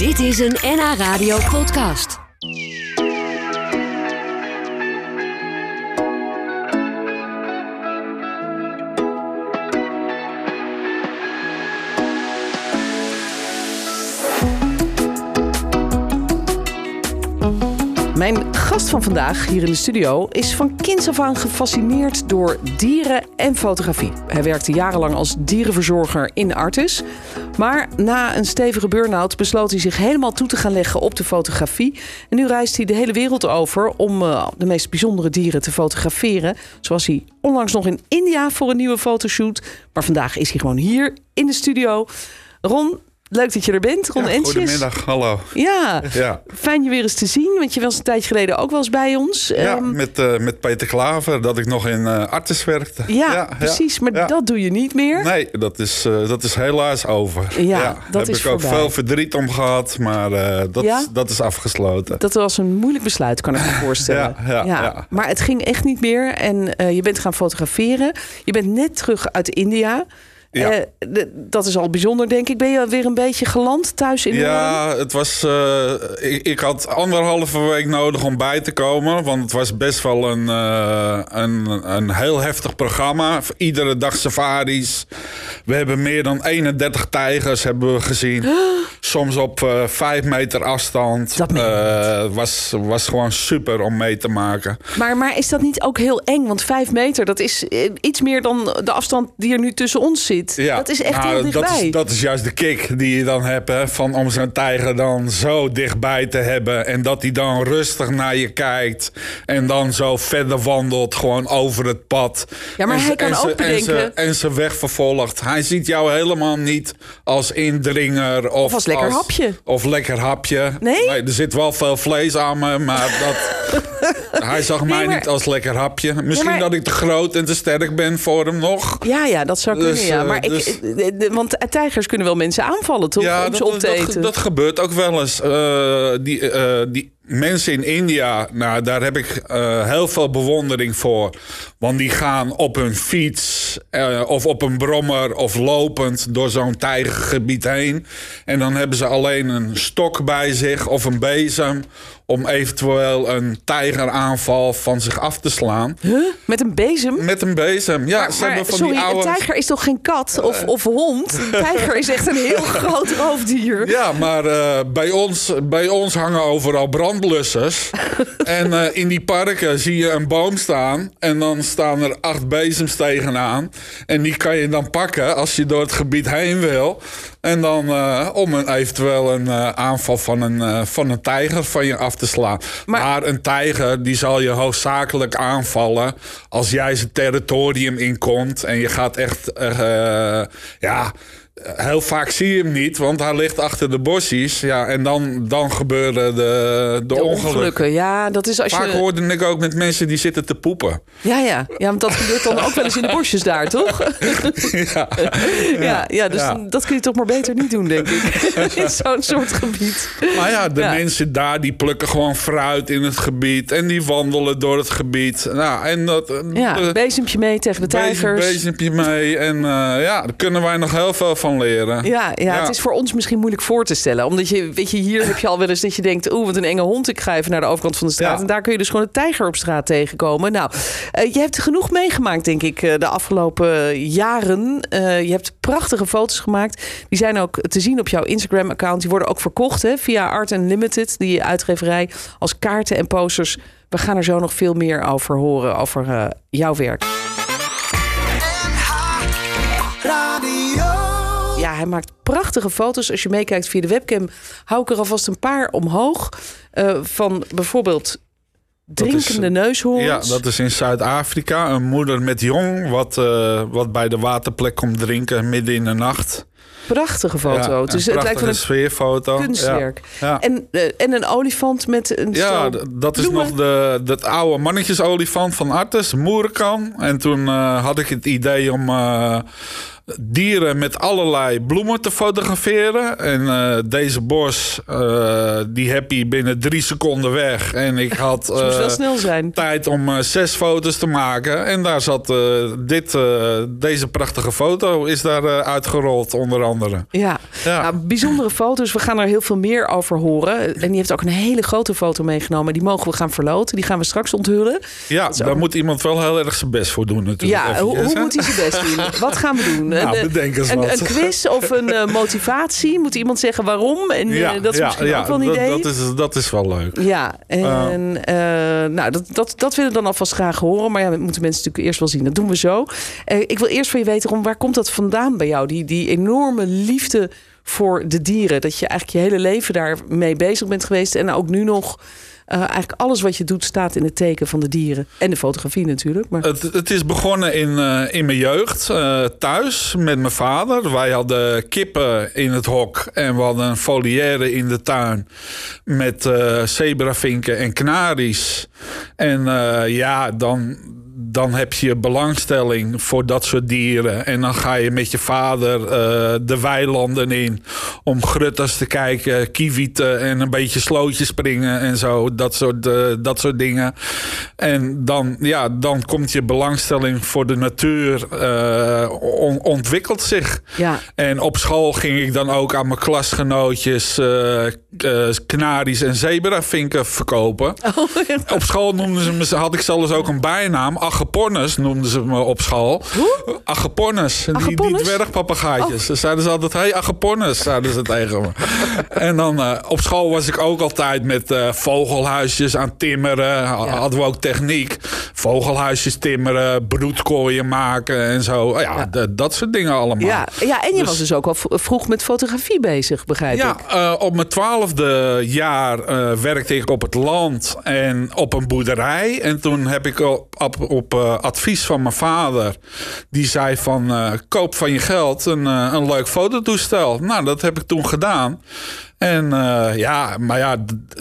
Dit is een NH Radio podcast. Mijn gast van vandaag hier in de studio is van kinds af aan gefascineerd door dieren en fotografie. Hij werkte jarenlang als dierenverzorger in Artis. Maar na een stevige burn-out besloot hij zich helemaal toe te gaan leggen op de fotografie. En nu reist hij de hele wereld over om uh, de meest bijzondere dieren te fotograferen. Zoals hij onlangs nog in India voor een nieuwe fotoshoot. Maar vandaag is hij gewoon hier in de studio. Ron, Leuk dat je er bent, Ron ja. Goedemiddag, hallo. Ja, ja, fijn je weer eens te zien. Want je was een tijdje geleden ook wel eens bij ons. Ja, um, met, uh, met Peter Klaver, dat ik nog in uh, Artis werkte. Ja, ja precies. Maar dat doe je niet meer. Nee, dat is, uh, dat is helaas over. Ja, dat Daar heb is ik ook voorbij. veel verdriet om gehad, maar dat, dat is afgesloten. Dat was een moeilijk besluit, kan ik me voorstellen. ja, ja, Maar het ging echt niet meer. En je bent gaan fotograferen. Je bent net terug uit India. Ja. Uh, dat is al bijzonder, denk ik. Ben je weer een beetje geland thuis in Ja, het was. Uh, ik, ik, had anderhalve week nodig om bij te komen. Want het was best wel een, uh, een, een heel heftig programma. Iedere dag safaris. We hebben meer dan 31 tijgers hebben we gezien. Soms op vijf meter afstand. Dat was, was gewoon super om mee te maken. Maar, maar is dat niet ook heel eng? Want vijf meter, dat is iets meer dan de afstand die er nu tussen ons zit. Ja, dat is echt nou, heel dichtbij. Dat is, dat is juist de kick die je dan hebt. Hè, van om zo'n tijger dan zo dichtbij te hebben. En dat hij dan rustig naar je kijkt. En dan zo verder wandelt. Gewoon over het pad. Ja, maar en hij kan ook bedenken... En zijn weg vervolgt. Hij ziet jou helemaal niet als indringer. Of, of als lekker hapje. Of lekker hapje. Nee? Er zit wel veel vlees aan me. Maar dat... hij zag mij nee, maar... niet als lekker hapje. Misschien ja, maar... dat ik te groot en te sterk ben voor hem nog. Ja, ja dat zou kunnen. Dus, ja. Maar dus... ik, want tijgers kunnen wel mensen aanvallen, toch? Ja, dat, dat, gebeurt ook wel eens. Uh, die, uh, die mensen in India, nou, daar heb ik uh, heel veel bewondering voor. Want die gaan op hun fiets of op een brommer of lopend door zo'n tijgergebied heen. En dan hebben ze alleen een stok bij zich of een bezem om eventueel een tijgeraanval van zich af te slaan. Huh? Met een bezem? Met een bezem, ja. Maar, ze hebben van sorry, die oude... een tijger is toch geen kat of, of hond? Een tijger is echt een heel groot roofdier. Ja, maar bij, ons, bij ons hangen overal brandblussers. en uh, in die parken zie je een boom staan. En dan staan er acht bezems tegenaan. En die kan je dan pakken als je door het gebied heen wil. En dan uh, om een, eventueel een aanval van een, van een tijger van je af te slaan. Maar, maar, een tijger die zal je hoofdzakelijk aanvallen als jij zijn territorium inkomt en je gaat echt, ja. Heel vaak zie je hem niet, want hij ligt achter de bosjes. Ja, en dan, dan gebeuren de, de, de ongelukken. ongelukken. Ja, dat is als vaak je... hoorde ik ook met mensen die zitten te poepen. Ja, ja. ja want dat gebeurt dan ook wel eens in de bosjes daar, toch? ja. ja, ja, dus ja. dat kun je toch maar beter niet doen, denk ik. in zo'n soort gebied. Maar ja, de mensen daar die plukken gewoon fruit in het gebied. En die wandelen door het gebied. Nou, en dat, ja, de, bezempje mee tegen de tijgers. Bezempje mee. En uh, ja, daar kunnen wij nog heel veel van leren. Ja, ja, ja, het is voor ons misschien moeilijk voor te stellen. Omdat je, weet je, hier heb je al wel eens dat je denkt... oeh, wat een enge hond, ik ga even naar de overkant van de straat. Ja. En daar kun je dus gewoon een tijger op straat tegenkomen. Nou, uh, je hebt genoeg meegemaakt, denk ik, de afgelopen jaren. Uh, je hebt prachtige foto's gemaakt. Die zijn ook te zien op jouw Instagram-account. Die worden ook verkocht hè, via Art Unlimited, die uitgeverij, als kaarten en posters. We gaan er zo nog veel meer over horen, over uh, jouw werk. Ja, hij maakt prachtige foto's. Als je meekijkt via de webcam, hou ik er alvast een paar omhoog. Uh, van bijvoorbeeld drinkende is, neushoorns. Ja, dat is in Zuid-Afrika. Een moeder met jong, wat, uh, wat bij de waterplek komt drinken midden in de nacht. Prachtige foto. Ja, dus het lijkt wel een sfeerfoto. kunstwerk. Ja, ja. En, uh, en een olifant met een Ja, dat is bloemen. nog de, dat oude mannetjesolifant van Artes, Moerenkan. En toen uh, had ik het idee om dieren met allerlei bloemen te fotograferen. En uh, deze bos, uh, die heb je binnen drie seconden weg. En ik had wel snel zijn. tijd om zes foto's te maken. En daar zat dit, deze prachtige foto is daar uitgerold onder andere. Ja, Ja. Nou, bijzondere foto's. We gaan er heel veel meer over horen. En die heeft ook een hele grote foto meegenomen. Die mogen we gaan verloten. Die gaan we straks onthullen. Ja, daar ook- moet iemand wel heel erg zijn best voor doen natuurlijk. Ja, hoe, hoe moet hij zijn best doen? Wat gaan we doen? Nou, een, bedenk eens een, quiz of een eh, motivatie? Moet iemand zeggen waarom? En eh, dat is misschien ook wel een idee. Dat is, dat is wel leuk. Ja, en nou, dat, dat, dat willen we dan alvast graag horen. Maar ja, dat moeten mensen natuurlijk eerst wel zien. Dat doen we zo. Ik wil eerst van je weten, Ron, waar komt dat vandaan bij jou? Die, die enorme liefde voor de dieren. Dat je eigenlijk je hele leven daarmee bezig bent geweest. En ook nu nog eh, eigenlijk alles wat je doet staat in het teken van de dieren. En de fotografie natuurlijk. Maar... Het, het is begonnen in, eh, in mijn jeugd, eh, thuis met mijn vader. Wij hadden kippen in het hok en we hadden een volière in de tuin met zebravinken en kanaries. En ja, dan, dan heb je belangstelling voor dat soort dieren. En dan ga je met je vader eh, de weilanden in om grutters te kijken, kievieten en een beetje slootjes springen en zo. Dat soort, eh, dat soort dingen. En dan, ja, dan komt je belangstelling voor de natuur eh, on- ontwikkelt zich. Ja. En op school ging ik dan ook aan mijn klasgenootjes kanaries en zebravinken verkopen. Oh, Op school noemden ze me, had ik zelfs ook een bijnaam. Agapornus noemden ze me op school. Hoe? Die, die dwergpapagaaitjes. Ze zeiden ze altijd, hey Agapornus, zeiden ze tegen me. en dan eh, op school was ik ook altijd met eh, vogelhuisjes aan timmeren. Ha- Ja. Hadden we ook techniek. Vogelhuisjes timmeren, broedkooien maken en zo. Oh ja, Ja. dat soort dingen allemaal. ja, ja, en je Dus- was dus ook al vroeg met fotografie bezig, begrijp Ja, ik. eh, op mijn twaalfde jaar werkte ik op het land en op een boerderij. En toen heb ik op, op, op, eh, advies van mijn vader, die zei van eh, koop van je geld een, eh, een leuk fototoestel. Nou, dat heb ik toen gedaan. En eh, ja, maar ja,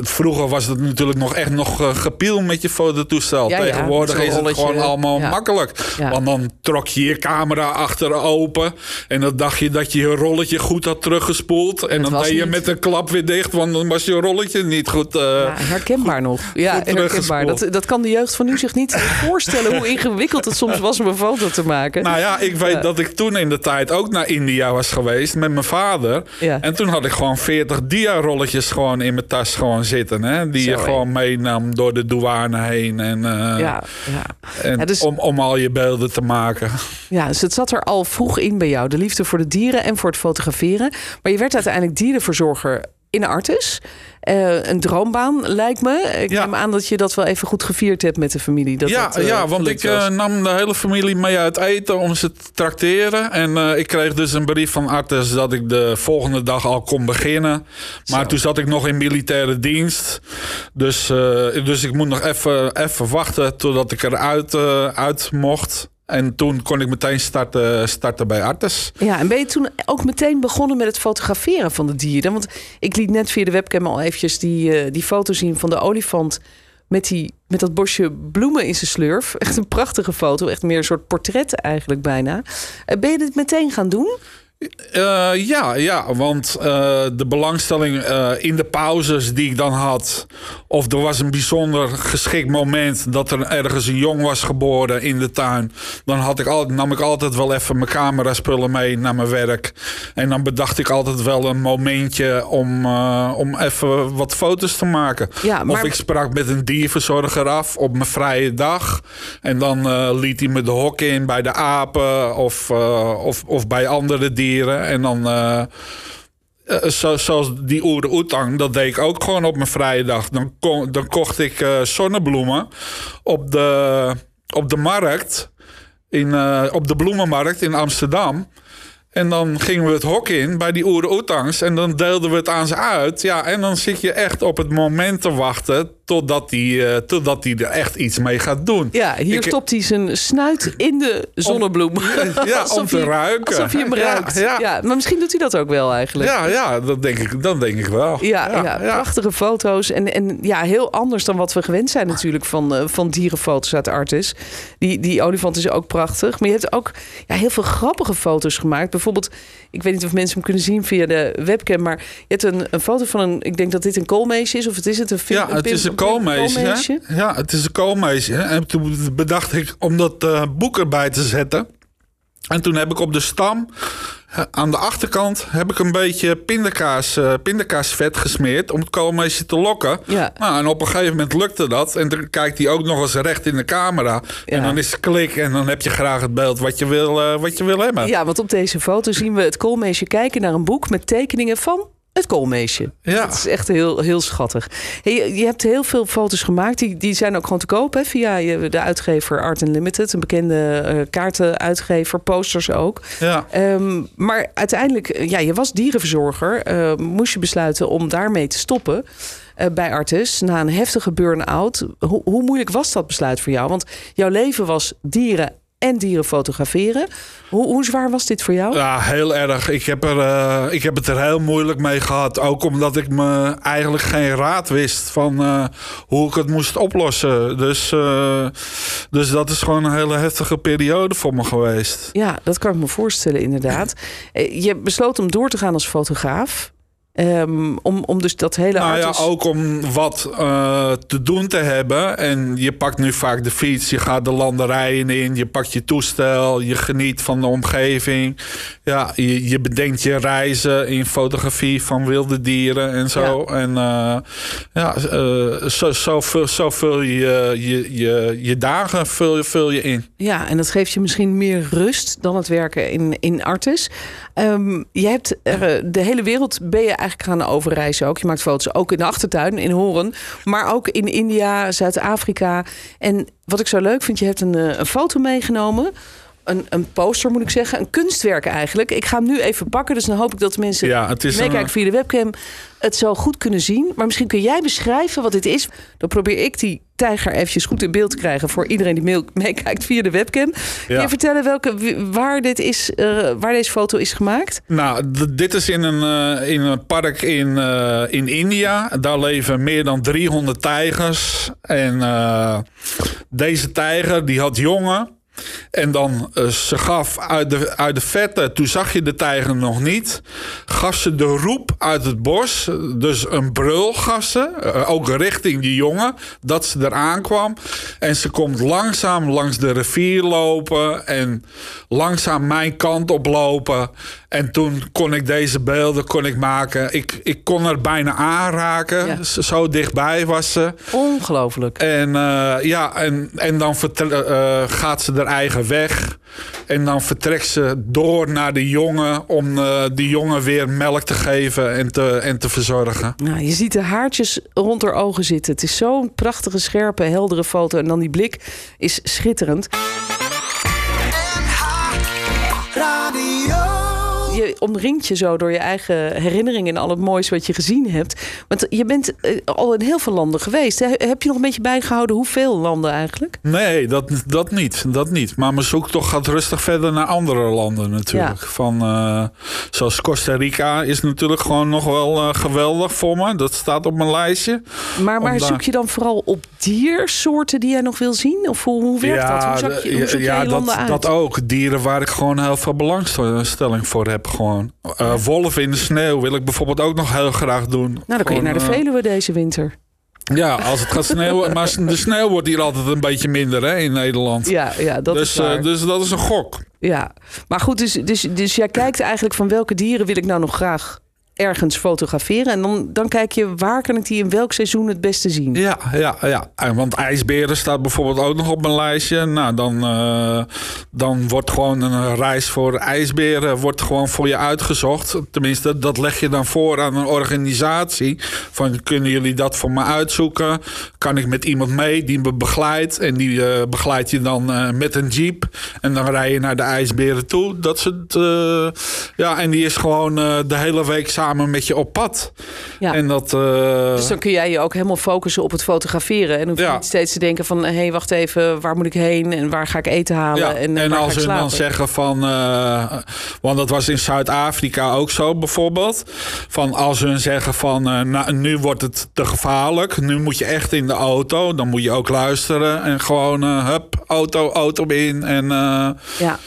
vroeger was het natuurlijk nog echt nog eh, gepiel met je fototoestel. Ja, Tegenwoordig is het gewoon allemaal Ja. makkelijk. Want dan trok je je camera achter open. En dan dacht je dat je je rolletje goed had teruggespoeld. En dan deed je niet. met een klap weer dicht. Want dan was je rolletje niet goed. eh, Ja, herkenbaar nog. Ja, herkenbaar. Dat, dat kan de jeugd van nu zich niet voorstellen hoe ingewikkeld het soms was om een foto te maken. Nou ja, ik weet dat ik toen in de tijd ook naar India was geweest met mijn vader. En toen had ik gewoon 40 dia-rolletjes gewoon in mijn tas gewoon zitten. Hè? Die je gewoon meenam door de douane heen. En, eh, ja, ja. en Ja, dus- om, om al je beelden te maken. ja, dus het zat er al vroeg in bij jou. De liefde voor de dieren en voor het fotograferen. Maar je werd uiteindelijk dierenverzorger in Artis. Eh, een droombaan lijkt me. Ik Ja. neem aan dat je dat wel even goed gevierd hebt met de familie. Dat ja, dat, eh, ja, want ik eh, nam de hele familie mee uit eten om ze te trakteren. En ik kreeg dus een brief van Artes dat ik de volgende dag al kon beginnen. Maar Zo. toen zat ik nog in militaire dienst. Dus, dus ik moet nog even even wachten totdat ik eruit uit mocht. En toen kon ik meteen starten, starten bij Artes. Ja, en ben je toen ook meteen begonnen met het fotograferen van de dieren? Want ik liet net via de webcam al eventjes die, eh, die foto zien van de olifant... Met, die, met dat bosje bloemen in zijn slurf. Echt een prachtige foto. Echt meer een soort portret eigenlijk bijna. Eh, Ben je dit meteen gaan doen? Eh, ja, ja, want eh, de belangstelling eh, in de pauzes die ik dan had. Of er was een bijzonder geschikt moment dat er ergens een jong was geboren in de tuin. Dan had ik altijd, nam ik altijd wel even mijn cameraspullen mee naar mijn werk. En dan bedacht ik altijd wel een momentje om, om even wat foto's te maken. Ja, maar- Of ik sprak met een dierverzorger af op mijn vrije dag. En dan liet hij me de hok in bij de apen of, of, of bij andere dieren. En dan, eh, eh, zo, zoals die oer-oetang, dat deed ik ook gewoon op mijn vrije dag. Dan, dan kocht ik eh, zonnebloemen op de, op de markt. In, op de bloemenmarkt in Amsterdam. En dan gingen we het hok in bij die oeren-oetangs. En dan deelden we het aan ze uit. Ja, en dan zit je echt op het moment te wachten... totdat hij eh, totdat die er echt iets mee gaat doen. Ja, hier Ik- stopt hij zijn snuit in de zonnebloem. Ja, om te je- ruiken. Alsof je hem Ja, ruikt. Ja, ja. maar misschien doet hij dat ook wel eigenlijk. Ja, ja dat, denk ik, dat denk ik wel. Ja, ja, prachtige foto's. En, en ja, heel anders dan wat we gewend zijn natuurlijk van, eh, van dierenfoto's uit Artis. Die, die olifant is ook prachtig. Maar je hebt ook ja, heel veel grappige foto's gemaakt. Bijvoorbeeld, ik weet niet of mensen hem kunnen zien via de webcam. Maar je hebt een, een foto van een, ik denk dat dit een koolmeesje is. Of het is het een film? Ja, het is een koolmeisje. Koolmeesje? Ja, het is een koolmeisje. En toen bedacht ik om dat eh, boek erbij te zetten. En toen heb ik op de stam aan de achterkant heb ik een beetje pindakaas, uh, pindakaasvet gesmeerd om het koolmeesje te lokken. Ja. Nou, en op een gegeven moment lukte dat. En dan kijkt hij ook nog eens recht in de camera. En Ja. dan is het klik en dan heb je graag het beeld wat je wil, eh, wat je wil hebben. Ja, want op deze foto zien we het koolmeesje kijken naar een boek met tekeningen van het koolmeesje. Ja. Dat is echt heel, heel schattig. Hey, je, hebt heel veel foto's gemaakt. Die, die zijn ook gewoon te koop hè, via de uitgever Art Unlimited. Een bekende eh, kaartenuitgever, posters ook. Ja. Ehm, maar uiteindelijk, eh, ja, je was dierenverzorger. eh, moest je besluiten om daarmee te stoppen bij Artis. Na een heftige burn-out. Hoe, hoe moeilijk was dat besluit voor jou? Want jouw leven was dieren en dieren fotograferen. Hoe, hoe zwaar was dit voor jou? Ja, heel erg. Ik heb, er, eh, ik heb het er heel moeilijk mee gehad. Ook omdat ik me eigenlijk geen raad wist van eh, hoe ik het moest oplossen. Dus, eh, dus dat is gewoon een hele heftige periode voor me geweest. Ja, dat kan ik me voorstellen, inderdaad. Je besloot om door te gaan als fotograaf. Ehm, om, om dus dat hele Nou ja, ook om wat eh, te doen te hebben. En je pakt nu vaak de fiets, je gaat de landerijen in, je pakt je toestel, je geniet van de omgeving. Ja, je, je bedenkt je reizen in fotografie van wilde dieren en zo. En eh, ja, eh, zo, zo, vul, zo vul je je, je, je dagen vul, je- vul je in. Ja, en dat geeft je misschien meer rust dan het werken in, in Artis. Ehm, je hebt de hele wereld ben je eigenlijk gaan overreizen ook. Je maakt foto's ook in de achtertuin in Horen, maar ook in India, Zuid-Afrika. En wat ik zo leuk vind, je hebt een, eh, een foto meegenomen. Een, een poster moet ik zeggen, een kunstwerk eigenlijk. Ik ga hem nu even pakken, dus dan hoop ik dat de mensen Ja, het is die meekijken een- via de webcam het zo goed kunnen zien. Maar misschien kun jij beschrijven wat dit is. Dan probeer ik die tijger eventjes goed in beeld te krijgen voor iedereen die mee- meekijkt via de webcam. Kun Ja. je vertellen welke, waar, dit is, eh, waar deze foto is gemaakt? Nou, dit is in een, eh, in een park in, eh, in India. Daar leven meer dan 300 tijgers. En eh, deze tijger die had jongen. En dan, eh, ze gaf uit de, uit de vette, toen zag je de tijger nog niet. Gaf ze de roep uit het bos. Dus een brul gaf ze. eh, ook richting die jongen. Dat ze eraan kwam. En ze komt langzaam langs de rivier lopen. En langzaam mijn kant oplopen. En toen kon ik deze beelden kon ik maken. Ik, ik kon er bijna aanraken. Ja. Zo dichtbij was ze. Ongelooflijk. En eh, ja, en, en dan eh, gaat ze eigen weg. En dan vertrekt ze door naar de jongen om eh die jongen weer melk te geven en te, en te verzorgen. Nou, je ziet de haartjes rond haar ogen zitten. Het is zo'n prachtige, scherpe, heldere foto. En dan die blik is schitterend. Je omringt je zo door je eigen herinneringen en al het moois wat je gezien hebt. Want je bent eh, al in heel veel landen geweest. Heb je nog een beetje bijgehouden hoeveel landen eigenlijk? Nee, dat, dat niet. Dat niet. Maar mijn zoektocht gaat rustig verder naar andere landen natuurlijk. Ja. Van, eh, zoals Costa Rica is natuurlijk gewoon nog wel eh, geweldig voor me. Dat staat op mijn lijstje. Maar, maar zoek je dan vooral op diersoorten die jij nog wil zien? Of hoe, hoe werkt dat? Hoe, zak je, hoe zoek ja, je landen dat, uit? dat ook. Dieren waar ik gewoon heel veel belangstelling voor heb. Gewoon. Eh, wolven in de sneeuw wil ik bijvoorbeeld ook nog heel graag doen. Nou, dan kun je naar de eh, Veluwe deze winter. Ja, als het gaat sneeuwen. maar de sneeuw wordt hier altijd een beetje minder hè, in Nederland. Ja, ja dat dus, is waar. eh, dus dat is een gok. Ja, maar goed, dus, dus, dus jij kijkt eigenlijk van welke dieren wil ik nou nog graag ergens fotograferen. En dan, dan kijk je waar kan ik die in welk seizoen het beste zien. Ja, ja, ja. En Want ijsberen staat bijvoorbeeld ook nog op mijn lijstje. Nou, dan, eh, dan wordt gewoon een reis voor ijsberen wordt gewoon voor je uitgezocht. Tenminste, dat leg je dan voor aan een organisatie. Van, kunnen jullie dat voor me uitzoeken? Kan ik met iemand mee die me begeleidt? En die eh, begeleidt je dan eh, met een jeep. En dan rij je naar de ijsberen toe. Dat soort, eh, ja, en die is gewoon eh, de hele week samen met je op pad. Ja. En dat... eh, Dus dan kun jij je ook helemaal focussen op het fotograferen. En hoef je Ja. niet steeds te denken van... hé, hey, wacht even, waar moet ik heen? En waar ga ik eten halen? Ja, en, en, eh, waar ga als ze dan zeggen van, eh, want dat was in Zuid-Afrika ook zo bijvoorbeeld, van als hun zeggen van, nou, nu wordt het te gevaarlijk, nu moet je echt in de auto, dan moet je ook luisteren en gewoon, hup, auto, auto in en Ja,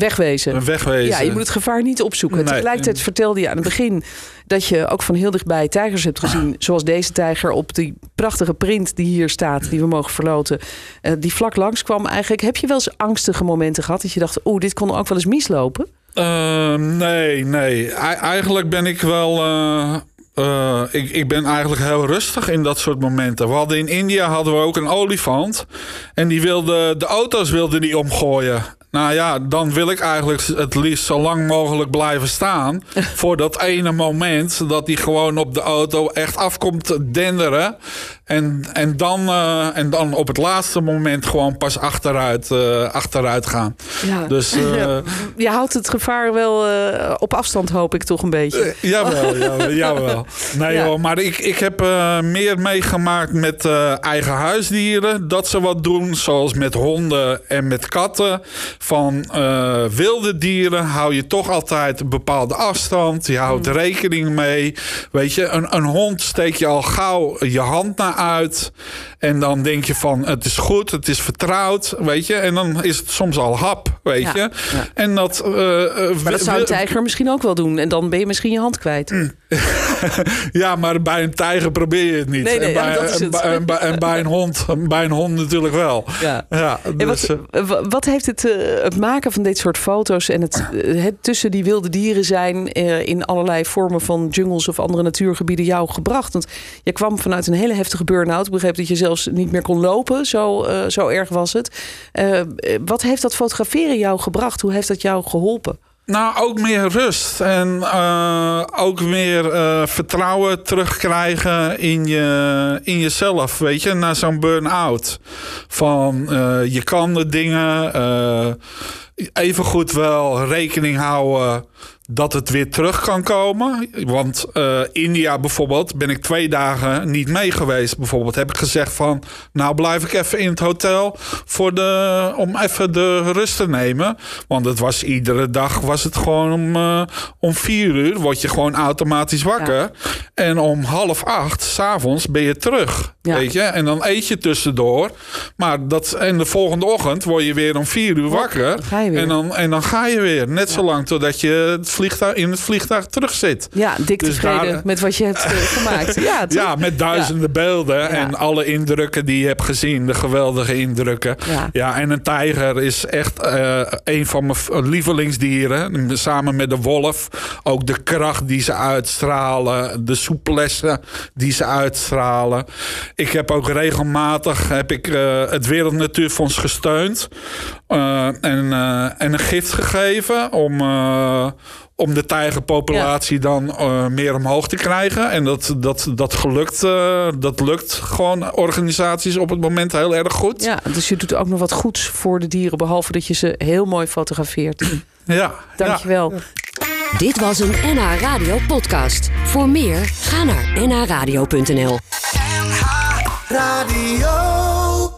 wegwezen. wegwezen. Ja, je moet het gevaar niet opzoeken. Nee. Tegelijkertijd vertelde je aan het begin dat je ook van heel dichtbij tijgers hebt gezien. Zoals deze tijger op die prachtige print die hier staat, die we mogen verloten. eh, die vlak langs kwam eigenlijk. Heb je wel eens angstige momenten gehad dat je dacht, oeh, dit kon ook wel eens mislopen? Uh, nee, nee. I- eigenlijk ben ik wel. Uh, uh, ik, ik ben eigenlijk heel rustig in dat soort momenten. We hadden in India hadden we ook een olifant. En die wilde, de auto's wilden die omgooien. Nou ja, dan wil ik eigenlijk het liefst zo lang mogelijk blijven staan. voor dat ene moment dat hij gewoon op de auto echt afkomt denderen. En, en, dan, uh, en dan op het laatste moment gewoon pas achteruit, uh, achteruit gaan. Ja. Dus, uh, je houdt het gevaar wel op afstand, hoop ik toch een beetje. jawel, jawel, jawel. Nee ja. maar ik, ik heb meer meegemaakt met eigen huisdieren. Dat ze wat doen, zoals met honden en met katten. Van wilde dieren hou je toch altijd een bepaalde afstand. Je houdt Mm. rekening mee. Weet je, een, een hond steek je al gauw je hand naar uit. En dan denk je van het is goed, het is vertrouwd, weet je. En dan is het soms al hap, weet Ja, je. ja. En dat... uh, Maar dat zou een tijger misschien ook wel doen. En dan ben je misschien je hand kwijt. ja, maar bij een tijger probeer je het niet. Nee, nee, en, bij, ja, en, bij- en bij, en bij een hond, bij een hond natuurlijk wel. Ja. Ja, En dus, wat, eh, wa- wat heeft het, eh, het maken van dit soort foto's en het, eh, het tussen die wilde dieren zijn eh, in allerlei vormen van jungles of andere natuurgebieden jou gebracht? Want je kwam vanuit een hele heftige burn-out. Ik begreep dat je zelfs niet meer kon lopen. Zo, eh, zo erg was het. Eh, eh, wat heeft dat fotograferen jou gebracht? Hoe heeft dat jou geholpen? Nou, ook meer rust. En eh, ook meer eh, vertrouwen terugkrijgen in, je, in jezelf. Weet je, na zo'n burn-out. Van eh, je kan de dingen. even goed wel rekening houden dat het weer terug kan komen. Want eh, India bijvoorbeeld ben ik twee dagen niet mee geweest. Bijvoorbeeld heb ik gezegd van... nou blijf ik even in het hotel voor de, om even de rust te nemen. Want het was iedere dag was het gewoon om, eh, om vier uur... word je gewoon automatisch wakker. En om half acht s'avonds ben je terug. Ja. Weet je? En dan eet je tussendoor. Maar dat, en de volgende ochtend word je weer om vier uur wakker. Dan ga je weer. En, dan, en dan ga je weer. Net zolang totdat je het vliegtuig, in het vliegtuig terug zit. Ja, dik Dus tevreden daar- met wat je hebt eh, gemaakt. Ja, met duizenden beelden en alle indrukken die je hebt gezien. De geweldige indrukken. Ja. En een tijger is echt eh, een van mijn v- lievelingsdieren. Samen met de wolf. Ook de kracht die ze uitstralen. De souplesse die ze uitstralen. Ik heb ook regelmatig heb ik, eh, het Wereld Natuurfonds gesteund. eh, en, eh, en een gift gegeven om... eh, om de tijgerpopulatie dan eh, meer omhoog te krijgen. En dat, dat, dat, gelukt, eh, dat lukt gewoon organisaties op het moment heel erg goed. Ja, dus je doet ook nog wat goeds voor de dieren, behalve dat je ze heel mooi fotografeert. Ja, ja. Dankjewel. Dit was een NH Radio podcast. Voor meer, ga naar nhradio.nl. NH Radio.